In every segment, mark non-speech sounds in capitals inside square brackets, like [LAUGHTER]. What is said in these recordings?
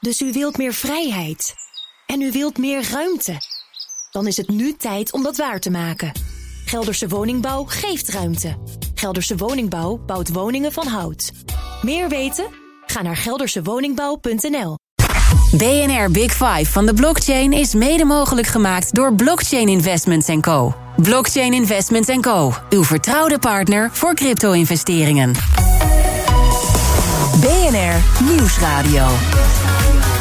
Dus u wilt meer vrijheid. En u wilt meer ruimte. Dan is het nu tijd om dat waar te maken. Gelderse Woningbouw geeft ruimte. Gelderse Woningbouw bouwt woningen van hout. Meer weten? Ga naar geldersewoningbouw.nl. BNR Big Five van de blockchain is mede mogelijk gemaakt door Blockchain Investments Co. Blockchain Investments Co. Uw vertrouwde partner voor crypto-investeringen. BNR Nieuwsradio.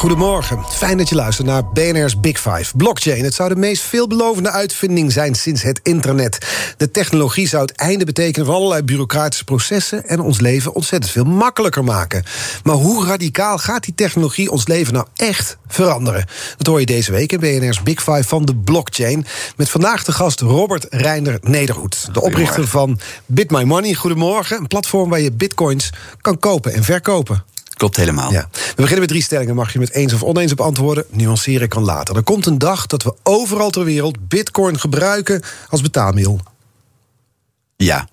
Goedemorgen. Fijn dat je luistert naar BNR's Big Five. Blockchain. Het zou de meest veelbelovende uitvinding zijn sinds het internet. De technologie zou het einde betekenen van allerlei bureaucratische processen en ons leven ontzettend veel makkelijker maken. Maar hoe radicaal gaat die technologie ons leven nou echt veranderen? Dat hoor je deze week in BNR's Big Five van de blockchain. Met vandaag de gast Robert Reinder Nederhoed, de oprichter van Bit My Money. Goedemorgen. Een platform waar je bitcoins kan kopen en verkopen. Klopt helemaal. Ja. We beginnen met drie stellingen. Mag je met eens of oneens op antwoorden? Nuanceren kan later. Er komt een dag dat we overal ter wereld bitcoin gebruiken als betaalmiddel. Ja.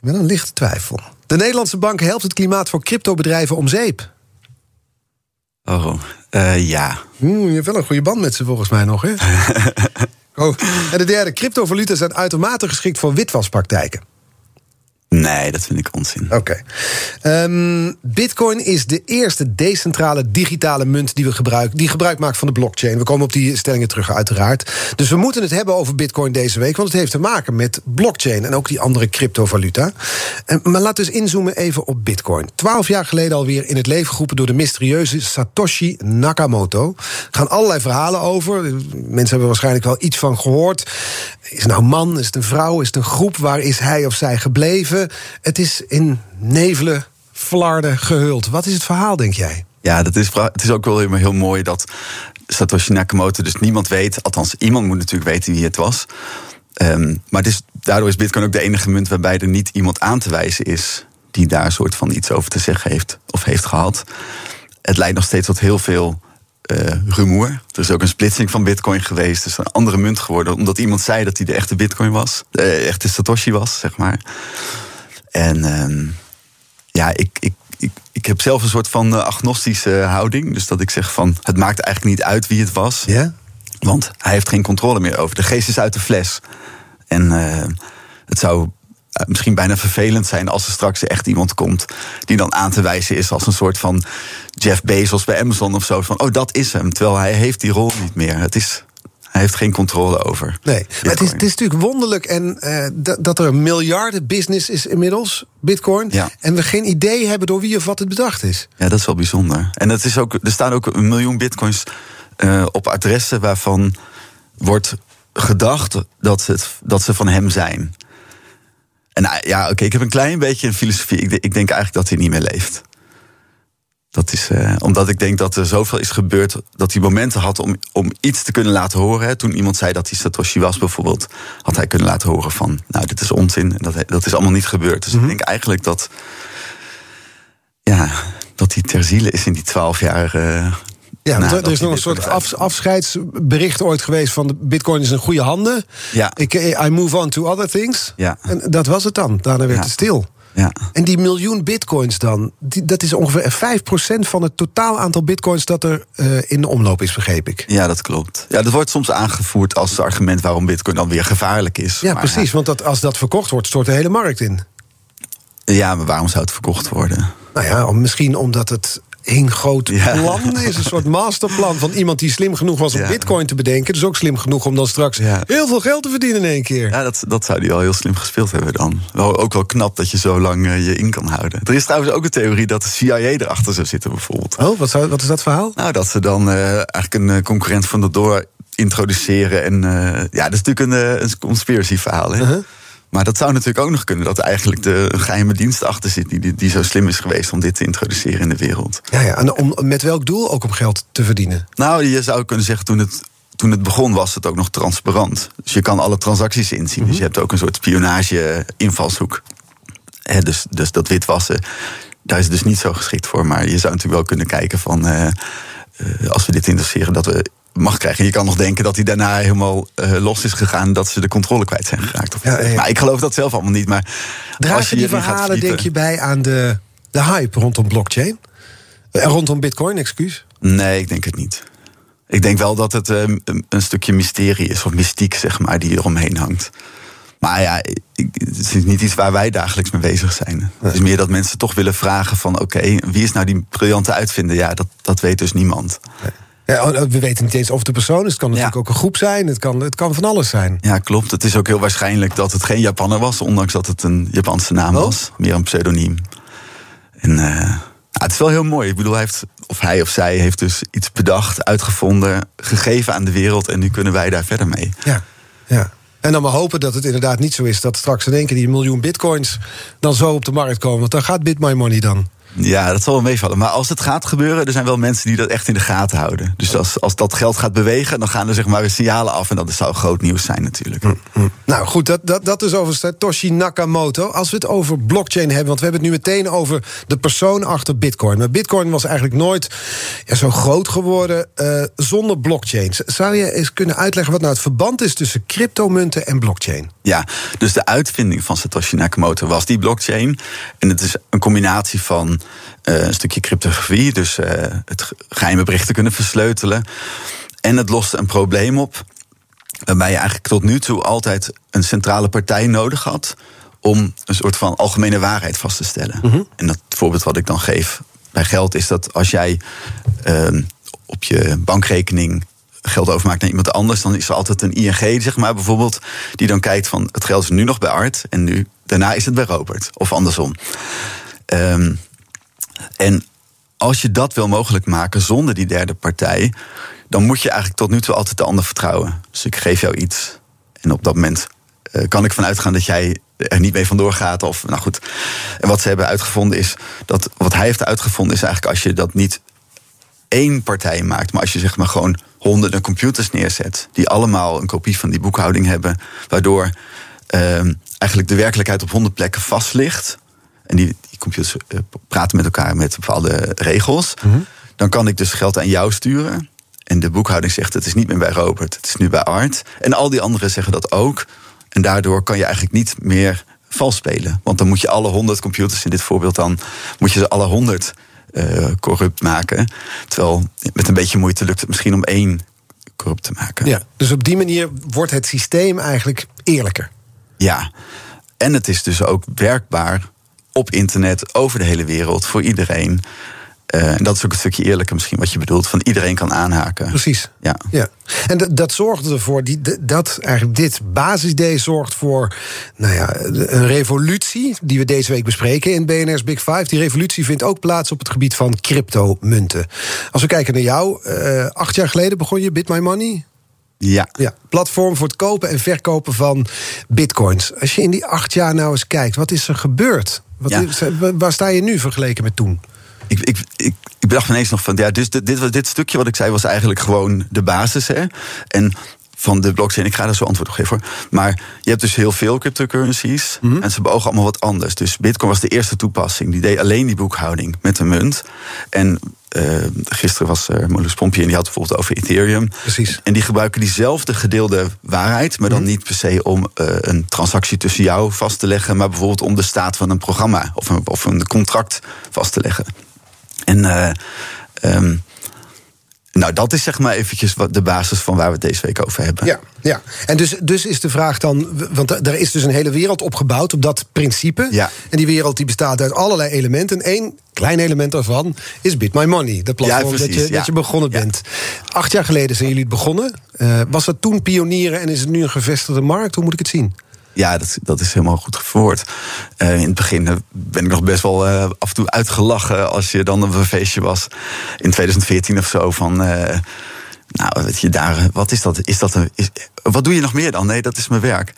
Met een lichte twijfel. De Nederlandse bank helpt het klimaat voor cryptobedrijven om zeep. Oh, uh, ja. Oeh, je hebt wel een goede band met ze volgens mij nog, hè? [LAUGHS] oh. En de derde, cryptovaluten zijn uitermate geschikt voor witwaspraktijken. Nee, dat vind ik onzin. Oké. Um, Bitcoin is de eerste decentrale digitale munt die we gebruiken, die gebruik maakt van de blockchain. We komen op die stellingen terug, uiteraard. Dus we moeten het hebben over Bitcoin deze week, want het heeft te maken met blockchain en ook die andere cryptovaluta. En, maar laten we eens inzoomen even op Bitcoin. Twaalf jaar geleden alweer in het leven geroepen door de mysterieuze Satoshi Nakamoto. Er gaan allerlei verhalen over. Mensen hebben waarschijnlijk wel iets van gehoord. Is het nou een man? Is het een vrouw? Is het een groep? Waar is hij of zij gebleven? Het is in nevelen, flarden gehuld. Wat is het verhaal, denk jij? Ja, dat is, het is ook wel heel, mooi dat Satoshi Nakamoto dus niemand weet. Althans, iemand moet natuurlijk weten wie het was. Um, maar dus, daardoor is Bitcoin ook de enige munt waarbij er niet iemand aan te wijzen is die daar een soort van iets over te zeggen heeft of heeft gehad. Het leidt nog steeds tot heel veel uh, rumoer. Er is ook een splitsing van Bitcoin geweest. Is een andere munt geworden, omdat iemand zei dat hij de echte Bitcoin was, de echte Satoshi was, zeg maar. En uh, ja, ik, ik, ik, ik heb zelf een soort van eh, agnostische houding. Dus dat ik zeg van, het maakt eigenlijk niet uit wie het was. Ja? Want hij heeft geen controle meer over. De geest is uit de fles. En uh, het zou misschien bijna vervelend zijn als er straks echt iemand komt die dan aan te wijzen is als een soort van Jeff Bezos bij Amazon of zo. Van oh, dat is hem. Terwijl hij heeft die rol niet meer. Het is, hij heeft geen controle over. Nee, het is, het is natuurlijk wonderlijk en, uh, dat er een miljarden business is inmiddels, Bitcoin. Ja. En we geen idee hebben door wie of wat het bedacht is. Ja, dat is wel bijzonder. En het is ook, er staan ook een miljoen Bitcoins uh, op adressen waarvan wordt gedacht dat, het, dat ze van hem zijn. En ja, oké, ik heb een klein beetje een filosofie. Ik, ik, denk eigenlijk dat hij niet meer leeft. Dat is uh, omdat ik denk dat er zoveel is gebeurd dat hij momenten had om, om iets te kunnen laten horen. Hè. Toen iemand zei dat hij Satoshi was, bijvoorbeeld, had hij kunnen laten horen van, nou, dit is onzin. Dat, dat is allemaal niet gebeurd. Dus mm -hmm. ik denk eigenlijk dat, ja, dat hij ter ziele is in die twaalf jaar. Uh, ja, nou, er is nog een soort af, afscheidsbericht ooit geweest van de Bitcoin is in goede handen. Ja. Ik, I move on to other things. Ja. En dat was het dan. Daarna werd ja. het stil. Ja. En die miljoen bitcoins dan, die, dat is ongeveer 5% van het totaal aantal bitcoins dat er uh, in de omloop is, begreep ik. Ja, dat klopt. Ja, dat wordt soms aangevoerd als argument waarom bitcoin dan weer gevaarlijk is. Ja, maar, precies, want dat, als dat verkocht wordt, stort de hele markt in. Ja, maar waarom zou het verkocht worden? Nou ja, misschien omdat het één groot Ja. plan is. Een soort masterplan van iemand die slim genoeg was om Ja. bitcoin te bedenken. Dus ook slim genoeg om dan straks Ja. heel veel geld te verdienen in één keer. Ja, dat, dat zou die wel heel slim gespeeld hebben dan. Wel, ook wel knap dat je zo lang eh, je in kan houden. Er is trouwens ook een theorie dat de CIA erachter zou zitten, bijvoorbeeld. Oh, wat, zou, wat is dat verhaal? Nou, dat ze dan eh, eigenlijk een eh, concurrent van de door introduceren. En ja, dat is natuurlijk een, een conspiracy verhaal. Hè? Uh-huh. Maar dat zou natuurlijk ook nog kunnen dat er eigenlijk de geheime dienst achter zit. Die, die, die zo slim is geweest om dit te introduceren in de wereld. Ja, ja. En om, met welk doel? Ook om geld te verdienen. Nou, je zou kunnen zeggen, toen het, toen het begon was het ook nog transparant. Dus je kan alle transacties inzien. Dus je hebt ook een soort spionage-invalshoek. Hè, dus, dus dat witwassen, daar is het dus niet zo geschikt voor. Maar je zou natuurlijk wel kunnen kijken van... eh, eh, als we dit interesseren, dat we mag krijgen. Je kan nog denken dat hij daarna helemaal uh, los is gegaan... dat ze de controle kwijt zijn geraakt. Of ja, ja. Maar ik geloof dat zelf allemaal niet. Maar als je die verhalen, denk je, bij aan de, de hype rondom blockchain? En rondom bitcoin, excuus? Nee, ik denk het niet. Ik denk wel dat het um, een stukje mysterie is, of mystiek, zeg maar, die eromheen hangt. Maar ja, het is niet iets waar wij dagelijks mee bezig zijn. Het is meer dat mensen toch willen vragen van... oké, wie is nou die briljante uitvinder? Ja, dat, dat weet dus niemand. Ja, oh, we weten niet eens of de persoon is. Het kan natuurlijk ook een groep zijn. Het kan, het kan van alles zijn. Ja, klopt. Het is ook heel waarschijnlijk dat het geen Japanner was... ondanks dat het een Japanse naam oh. was. Meer een pseudoniem. En uh, het is wel heel mooi. Ik bedoel, hij heeft, of hij of zij heeft dus iets bedacht, uitgevonden... gegeven aan de wereld en nu kunnen wij daar verder mee. Ja, ja. En dan maar hopen dat het inderdaad niet zo is dat straks in één keer die miljoen bitcoins dan zo op de markt komen. Want dan gaat Bit My Money dan. Ja, dat zal wel meevallen. Maar als het gaat gebeuren, er zijn wel mensen die dat echt in de gaten houden. Dus als, als dat geld gaat bewegen, dan gaan er zeg maar weer signalen af. En dat zou groot nieuws zijn natuurlijk. Mm, mm. Nou goed, dat, dat, dat is over Satoshi Nakamoto. Als we het over blockchain hebben, want we hebben het nu meteen over de persoon achter Bitcoin. Maar Bitcoin was eigenlijk nooit ja, zo groot geworden uh, zonder blockchains. Zou je eens kunnen uitleggen wat nou het verband is tussen cryptomunten en blockchain? Ja, dus de uitvinding van Satoshi Nakamoto was die blockchain. En het is een combinatie van een stukje cryptografie, dus uh, het geheime berichten kunnen versleutelen. En het lost een probleem op waarbij je eigenlijk tot nu toe altijd een centrale partij nodig had om een soort van algemene waarheid vast te stellen. Mhm. En dat voorbeeld wat ik dan geef bij geld is dat als jij uh, op je bankrekening geld overmaakt naar iemand anders, dan is er altijd een ING, zeg maar, bijvoorbeeld, die dan kijkt van het geld is nu nog bij Art en nu daarna is het bij Robert. Of andersom. Um, en als je dat wil mogelijk maken zonder die derde partij, dan moet je eigenlijk tot nu toe altijd de ander vertrouwen. Dus ik geef jou iets. En op dat moment uh, kan ik vanuit gaan dat jij er niet mee vandoor gaat. Of nou goed. En wat ze hebben uitgevonden is dat wat hij heeft uitgevonden is eigenlijk als je dat niet één partij maakt, maar als je zeg maar gewoon honderden computers neerzet, die allemaal een kopie van die boekhouding hebben, waardoor uh, eigenlijk de werkelijkheid op honderd plekken vast ligt. En die, die computers uh, praten met elkaar met bepaalde regels. Mhm. Dan kan ik dus geld aan jou sturen. En de boekhouding zegt: het is niet meer bij Robert, het is nu bij Art. En al die anderen zeggen dat ook. En daardoor kan je eigenlijk niet meer vals spelen. Want dan moet je alle honderd computers in dit voorbeeld dan moet je ze alle honderd uh, corrupt maken. Terwijl met een beetje moeite lukt het misschien om één corrupt te maken. Ja, dus op die manier wordt het systeem eigenlijk eerlijker. Ja, en het is dus ook werkbaar op internet, over de hele wereld, voor iedereen. Uh, en dat is ook een stukje eerlijker misschien wat je bedoelt. Van iedereen kan aanhaken. Precies. Ja. ja. En dat, dat zorgt ervoor, die, dat eigenlijk dit basisidee zorgt voor nou ja, een revolutie. Die we deze week bespreken in BNR's Big Five. Die revolutie vindt ook plaats op het gebied van cryptomunten. Als we kijken naar jou, uh, acht jaar geleden begon je Bit My Money. Ja. ja. Platform voor het kopen en verkopen van bitcoins. Als je in die acht jaar nou eens kijkt, wat is er gebeurd? Wat is, waar sta je nu vergeleken met toen? Ik, ik, ik, ik bedacht ineens nog van, ja, dus dit, dit, dit stukje wat ik zei was eigenlijk gewoon de basis. Hè? En van de blockchain. Ik ga daar zo antwoord op geven. Maar je hebt dus heel veel cryptocurrencies. Mhm. En ze beogen allemaal wat anders. Dus Bitcoin was de eerste toepassing. Die deed alleen die boekhouding met een munt. En uh, gisteren was er Molus Pompje en die had bijvoorbeeld over Ethereum. Precies. En die gebruiken diezelfde gedeelde waarheid, maar dan mhm. niet per se om uh, een transactie tussen jou vast te leggen, maar bijvoorbeeld om de staat van een programma of een, of een contract vast te leggen. En uh, um, nou, dat is zeg maar eventjes wat de basis van waar we het deze week over hebben. Ja, ja. en dus, dus is de vraag dan... want er is dus een hele wereld opgebouwd op dat principe. Ja. En die wereld die bestaat uit allerlei elementen. Eén klein element daarvan is Bit My Money. De platform dat, je, dat je begonnen bent. Acht jaar geleden zijn jullie het begonnen. Uh, was dat toen pionieren en is het nu een gevestigde markt? Hoe moet ik het zien? Ja, dat, dat is helemaal goed verwoord. Uh, in het begin eh, ben ik nog best wel uh, af en toe uitgelachen als je dan op een feestje was in 2014 of zo. Van, nou, weet je, daar, wat is dat? Is dat een, is, wat doe je nog meer dan? Nee, dat is mijn werk.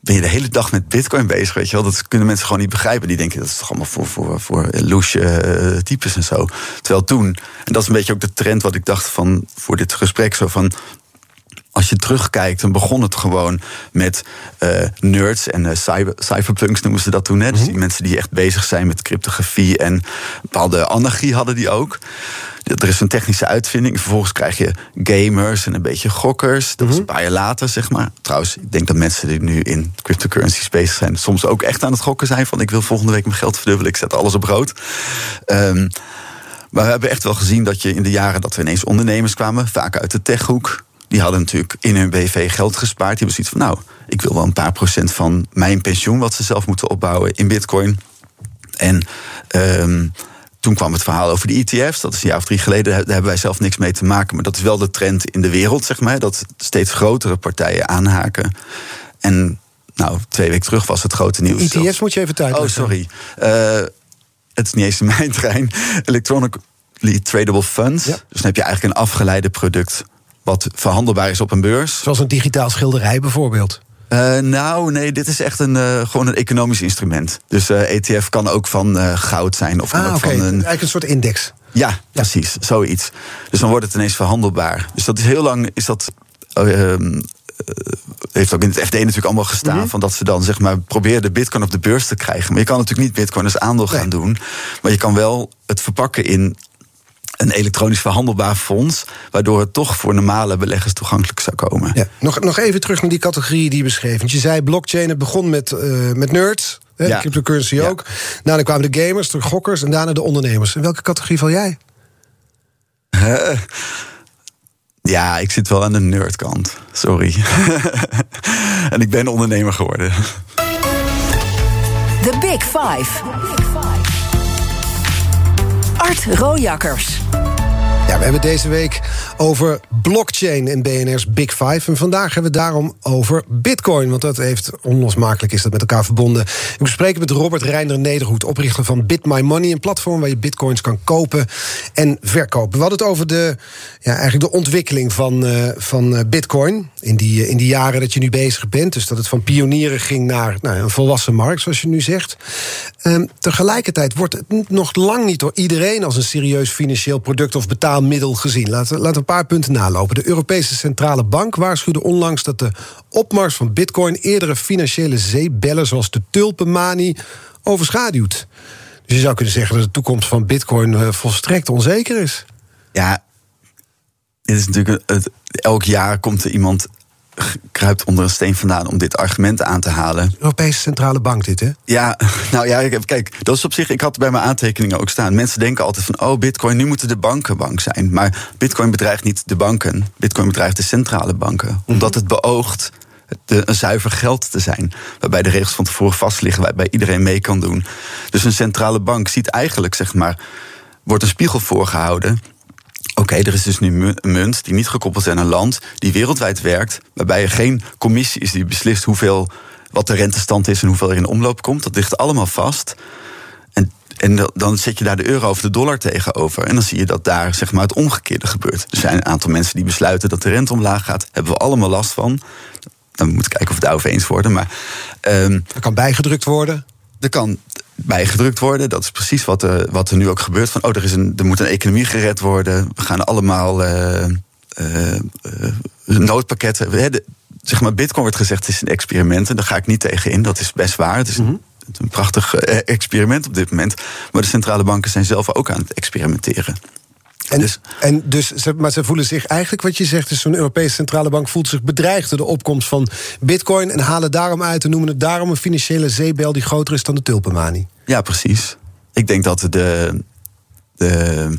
Ben je de hele dag met Bitcoin bezig, weet je wel? Dat kunnen mensen gewoon niet begrijpen. Die denken dat is toch allemaal voor, voor, voor loesje types en zo. Terwijl toen, en dat is een beetje ook de trend wat ik dacht van voor dit gesprek, zo van als je terugkijkt, dan begon het gewoon met uh, nerds en uh, cyber, cyberpunks noemen ze dat toen. Hè? Dus die mensen die echt bezig zijn met cryptografie en bepaalde anarchie hadden die ook. Er is een technische uitvinding. Vervolgens krijg je gamers en een beetje gokkers. Dat is een paar jaar later, zeg maar. Trouwens, ik denk dat mensen die nu in cryptocurrency bezig zijn... soms ook echt aan het gokken zijn van... ik wil volgende week mijn geld verdubbelen, ik zet alles op rood. Um, maar we hebben echt wel gezien dat je in de jaren dat we ineens ondernemers kwamen... vaak uit de techhoek, die hadden natuurlijk in hun BV geld gespaard. Die hebben zoiets van, nou, ik wil wel een paar procent van mijn pensioen... wat ze zelf moeten opbouwen in bitcoin. En... Um, toen kwam het verhaal over de ETF's. Dat is een jaar of drie geleden. Daar hebben wij zelf niks mee te maken. Maar dat is wel de trend in de wereld, zeg maar. Dat steeds grotere partijen aanhaken. En nou, twee weken terug was het grote nieuws. ETF's moet je even tijd Oh, sorry. Uh, het is niet eens [LAUGHS] mijn trein. Electronically tradable funds. Ja. Dus dan heb je eigenlijk een afgeleide product wat verhandelbaar is op een beurs. Zoals een digitaal schilderij bijvoorbeeld. Uh, nou, nee, dit is echt een, uh, gewoon een economisch instrument. Dus uh, ETF kan ook van goud zijn. Of ah, ook okay. van een... Eigenlijk een soort index. Ja, ja, precies, zoiets. Dus dan wordt het ineens verhandelbaar. Dus dat is heel lang, is dat... ehm heeft ook in het FD natuurlijk allemaal gestaan. Mm -hmm. van dat ze dan zeg maar proberen de bitcoin op de beurs te krijgen. Maar je kan natuurlijk niet bitcoin als aandeel gaan doen. Maar je kan wel het verpakken in een elektronisch verhandelbaar fonds, waardoor het toch voor normale beleggers toegankelijk zou komen. Ja. Nog, nog even terug naar die categorie die je beschreef. Want je zei blockchain, het begon met, uh, met nerds, hè, ja. cryptocurrency ja. ook. Daarna kwamen de gamers, de gokkers en daarna de ondernemers. In welke categorie val jij? Uh, ja, ik zit wel aan de nerdkant. Sorry. [LAUGHS] en ik ben ondernemer geworden. The Big Five. Art Rojakkers. Ja, we hebben deze week over blockchain in BNR's Big Five. En vandaag hebben we daarom over bitcoin. Want dat heeft onlosmakelijk is dat met elkaar verbonden. Ik bespreek met Robert Reinder Nederhoed, oprichter van Bit My Money. Een platform waar je bitcoins kan kopen en verkopen. We hadden het over de, ja, eigenlijk de ontwikkeling van, uh, van bitcoin. In die, in die jaren dat je nu bezig bent. Dus dat het van pionieren ging naar nou, een volwassen markt, zoals je nu zegt. Um, tegelijkertijd wordt het nog lang niet door iedereen als een serieus financieel product of betaalmiddel gezien. Laten we een paar punten nalopen. De Europese Centrale Bank waarschuwde onlangs dat de opmars van Bitcoin eerdere financiële zeebellen, zoals de tulpenmanie, overschaduwt. Dus je zou kunnen zeggen dat de toekomst van Bitcoin uh, volstrekt onzeker is. Ja, dit is natuurlijk. Elk jaar komt er iemand kruipt onder een steen vandaan om dit argument aan te halen. Europese Centrale Bank, dit, hè? Ja, [LAUGHS] nou ja, kijk, dat is op zich. Ik had bij mijn aantekeningen ook staan. Mensen denken altijd van: oh, Bitcoin, nu moeten de banken bank zijn. Maar Bitcoin bedreigt niet de banken. Bitcoin bedreigt de centrale banken. Mm -hmm. Omdat het beoogt de, een zuiver geld te zijn. Waarbij de regels van tevoren vast liggen, waarbij iedereen mee kan doen. Dus een centrale bank ziet eigenlijk, zeg maar, wordt een spiegel voorgehouden. Oké, okay, er is dus nu een munt die niet gekoppeld is aan een land, die wereldwijd werkt, waarbij er geen commissie is die beslist hoeveel, wat de rentestand is en hoeveel er in de omloop komt. Dat ligt allemaal vast. En, en dan zet je daar de euro of de dollar tegenover. En dan zie je dat daar zeg maar, het omgekeerde gebeurt. Er zijn een aantal mensen die besluiten dat de rente omlaag gaat. Hebben we allemaal last van. Dan moeten we kijken of we het daarover eens worden. Maar, um, er kan bijgedrukt worden. Er kan bijgedrukt worden. Dat is precies wat, uh, wat er nu ook gebeurt. Van, oh, er, is een, er moet een economie gered worden. We gaan allemaal uh, uh, noodpakketten. De, zeg maar, Bitcoin wordt gezegd, het is een experiment. En daar ga ik niet tegen in. Dat is best waar. Het is mm -hmm. een, een, prachtig experiment op dit moment. Maar de centrale banken zijn zelf ook aan het experimenteren. En dus, en dus, maar ze voelen zich eigenlijk, wat je zegt, is zo'n Europese centrale bank voelt zich bedreigd door de opkomst van Bitcoin en halen daarom uit en noemen het daarom een financiële zeebel die groter is dan de tulpenmanie. Ja, precies. Ik denk dat de. de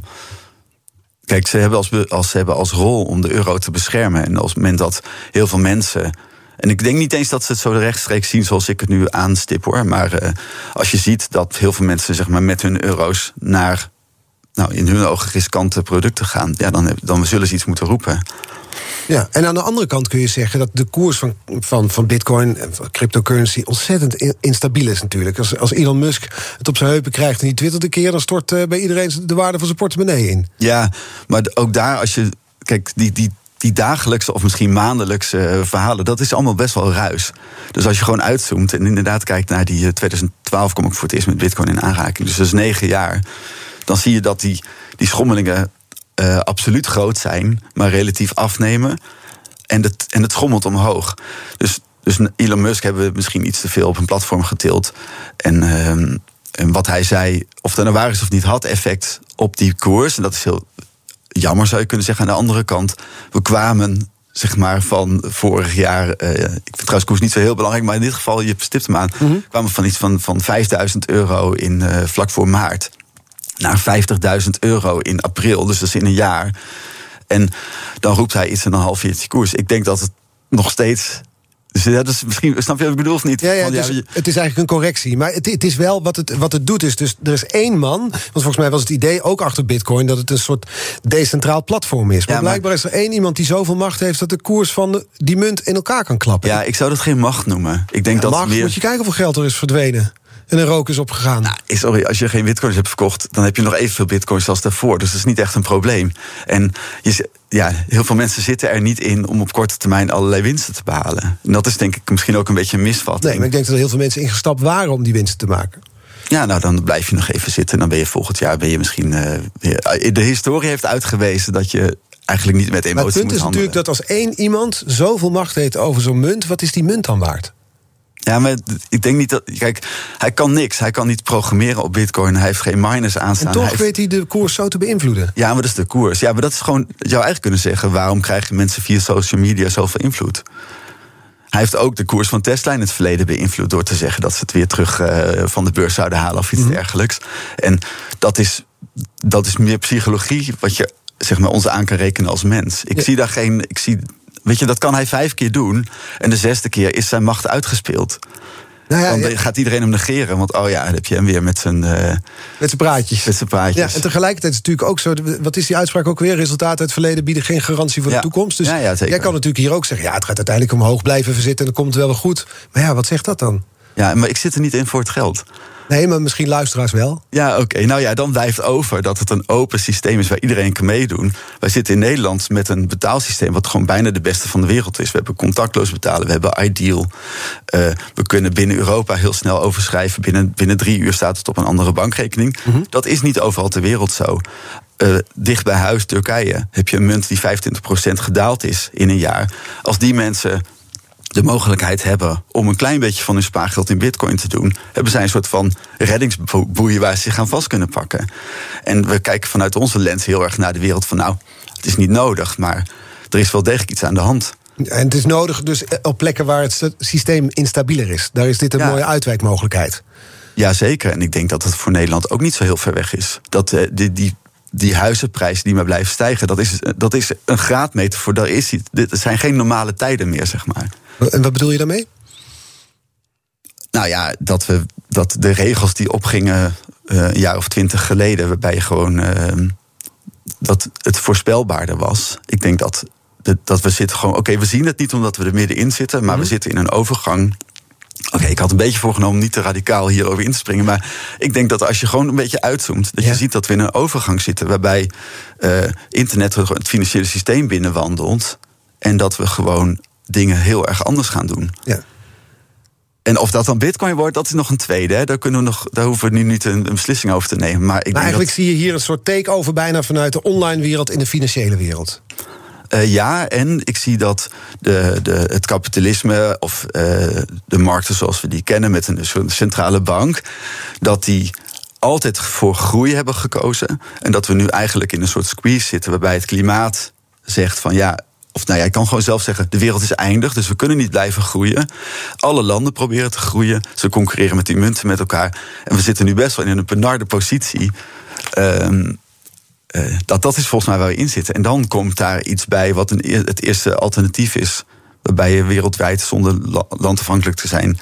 Kijk, ze hebben als, als, ze hebben als rol om de euro te beschermen. En als moment dat heel veel mensen. En ik denk niet eens dat ze het zo rechtstreeks zien zoals ik het nu aanstip hoor. Maar uh, als je ziet dat heel veel mensen zeg maar, met hun euro's naar nou, in hun ogen riskante producten gaan, ja, dan, dan zullen ze iets moeten roepen. Ja, en aan de andere kant kun je zeggen dat de koers van, van, van bitcoin en cryptocurrency ontzettend instabiel is natuurlijk. Als, als Elon Musk het op zijn heupen krijgt en die twittert een keer, dan stort uh, bij iedereen de waarde van zijn portemonnee in. Ja, maar ook daar als je. Kijk, die, die, die dagelijkse of misschien maandelijkse verhalen, dat is allemaal best wel ruis. Dus als je gewoon uitzoomt en inderdaad kijkt naar die 2012 kom ik voor het eerst met bitcoin in aanraking. Dus dat is negen jaar dan zie je dat die, die schommelingen uh, absoluut groot zijn, maar relatief afnemen. en, het, en het schommelt omhoog. Dus, dus Elon Musk hebben we misschien iets te veel op een platform getild. En, ehm, en wat hij zei, of dat nou waar is of niet, had effect op die koers. En dat is heel jammer, zou je kunnen zeggen. Aan de andere kant, we kwamen zeg maar, van vorig jaar. Uh, ik vind trouwens koers niet zo heel belangrijk, maar in dit geval, je stipt hem aan. Mm kwamen van iets van, van 5000 euro in uh, vlak voor maart naar 50.000 euro in april. Dus dat is in een jaar. En dan roept hij iets in een half jaar koers. Ik denk dat het nog steeds dus ja, dus misschien, snap je wat ik bedoel of niet? Ja, ja, dus het is eigenlijk een correctie. Maar het, het, is wel wat het, wat het doet. Is dus er is één man. Want volgens mij was het idee ook achter Bitcoin dat het een soort decentraal platform is. Maar, ja, blijkbaar is er één iemand die zoveel macht heeft dat de koers van de, die munt in elkaar kan klappen. Ja, ik zou dat geen macht noemen. Ik denk dat macht, meer... moet je kijken hoeveel geld er is verdwenen en een rook is opgegaan. Nou, sorry, als je geen bitcoins hebt verkocht, dan heb je nog evenveel bitcoins als daarvoor. Dus dat is niet echt een probleem. En je, ja, heel veel mensen zitten er niet in om op korte termijn allerlei winsten te behalen. En dat is denk ik misschien ook een beetje een misvatting. Nee, maar ik denk dat er heel veel mensen ingestapt waren om die winsten te maken. Ja, nou dan blijf je nog even zitten. Dan ben je volgend jaar ben je misschien. Uh, de historie heeft uitgewezen dat je eigenlijk niet met emotie moet handelen. Maar het punt is natuurlijk dat als één iemand zoveel macht heeft over zo'n munt, wat is die munt dan waard? Ja, maar ik denk niet dat. Kijk, hij kan niks. Hij kan niet programmeren op Bitcoin. Hij heeft geen miners aanstaan. En toch hij weet hij de koers zo te beïnvloeden. Ja, maar dat is de koers. Ja, maar dat is gewoon. Je zou eigenlijk kunnen zeggen: waarom krijgen mensen via social media zoveel invloed? Hij heeft ook de koers van Tesla in het verleden beïnvloed door te zeggen dat ze het weer terug uh, van de beurs zouden halen of iets mm. dergelijks. En dat is, dat is meer psychologie, wat je zeg maar, ons aan kan rekenen als mens. Ik ja. zie daar geen. Ik zie Weet je, dat kan hij vijf keer doen. En de zesde keer is zijn macht uitgespeeld. Nou ja, dan gaat iedereen hem negeren. Want oh ja, dan heb je hem weer met zijn... Uh, met zijn praatjes. Met zijn praatjes. Ja, en tegelijkertijd is het natuurlijk ook zo... Wat is die uitspraak ook weer? Resultaten uit het verleden bieden geen garantie voor ja. de toekomst. Dus jij kan natuurlijk hier ook zeggen... ja, het gaat uiteindelijk omhoog blijven verzitten... en dan komt het wel weer goed. Maar ja, wat zegt dat dan? Ja, maar ik zit er niet in voor het geld. Nee, maar misschien luisteraars wel. Ja, oké. Nou ja, dan blijft over dat het een open systeem is waar iedereen kan meedoen. Wij zitten in Nederland met een betaalsysteem wat gewoon bijna de beste van de wereld is. We hebben contactloos betalen, we hebben Ideal. Uh, we kunnen binnen Europa heel snel overschrijven. Binnen, binnen drie uur staat het op een andere bankrekening. Mm -hmm. Dat is niet overal ter wereld zo. Uh, dicht bij huis, Turkije, heb je een munt die 25% gedaald is in een jaar. Als die mensen de mogelijkheid hebben om een klein beetje van hun spaargeld in bitcoin te doen, hebben zij een soort van reddingsboeien waar ze zich aan vast kunnen pakken. En we kijken vanuit onze lens heel erg naar de wereld van nou, het is niet nodig, maar er is wel degelijk iets aan de hand. En het is nodig dus op plekken waar het systeem instabieler is. Daar is dit een ja. mooie uitwijkmogelijkheid. Jazeker, en ik denk dat het voor Nederland ook niet zo heel ver weg is. Dat uh, die, die die huizenprijzen die maar blijven stijgen, dat is, dat is een graadmeter voor. Daar is, dit zijn geen normale tijden meer, zeg maar. En wat bedoel je daarmee? Nou ja, dat, we, dat de regels die opgingen uh, een jaar of twintig geleden, waarbij je gewoon. Uh, dat het voorspelbaarder was. Ik denk dat, dat we zitten gewoon. Oké, okay, we zien het niet omdat we er middenin zitten, maar mm we zitten in een overgang. Oké, okay, ik had een beetje voorgenomen niet te radicaal hierover in te springen. Maar ik denk dat als je gewoon een beetje uitzoomt, dat ja. je ziet dat we in een overgang zitten. Waarbij uh, internet het financiële systeem binnenwandelt. En dat we gewoon dingen heel erg anders gaan doen. Ja. En of dat dan bitcoin wordt, dat is nog een tweede. Hè. Daar, kunnen we nog, daar hoeven we nu niet een, beslissing over te nemen. Maar, ik maar eigenlijk dat... zie je hier een soort takeover bijna vanuit de online wereld in de financiële wereld. Uh, ja, en ik zie dat de, de, het kapitalisme of uh, de markten zoals we die kennen met een, een centrale bank, dat die altijd voor groei hebben gekozen. En dat we nu eigenlijk in een soort squeeze zitten waarbij het klimaat zegt van ja, of nou ja, kan gewoon zelf zeggen, de wereld is eindig, dus we kunnen niet blijven groeien. Alle landen proberen te groeien. Ze concurreren met die munten met elkaar. En we zitten nu best wel in een benarde positie. Um, uh, dat, dat is volgens mij waar we in zitten. En dan komt daar iets bij wat een, het eerste alternatief is. Waarbij je wereldwijd zonder landafhankelijk te zijn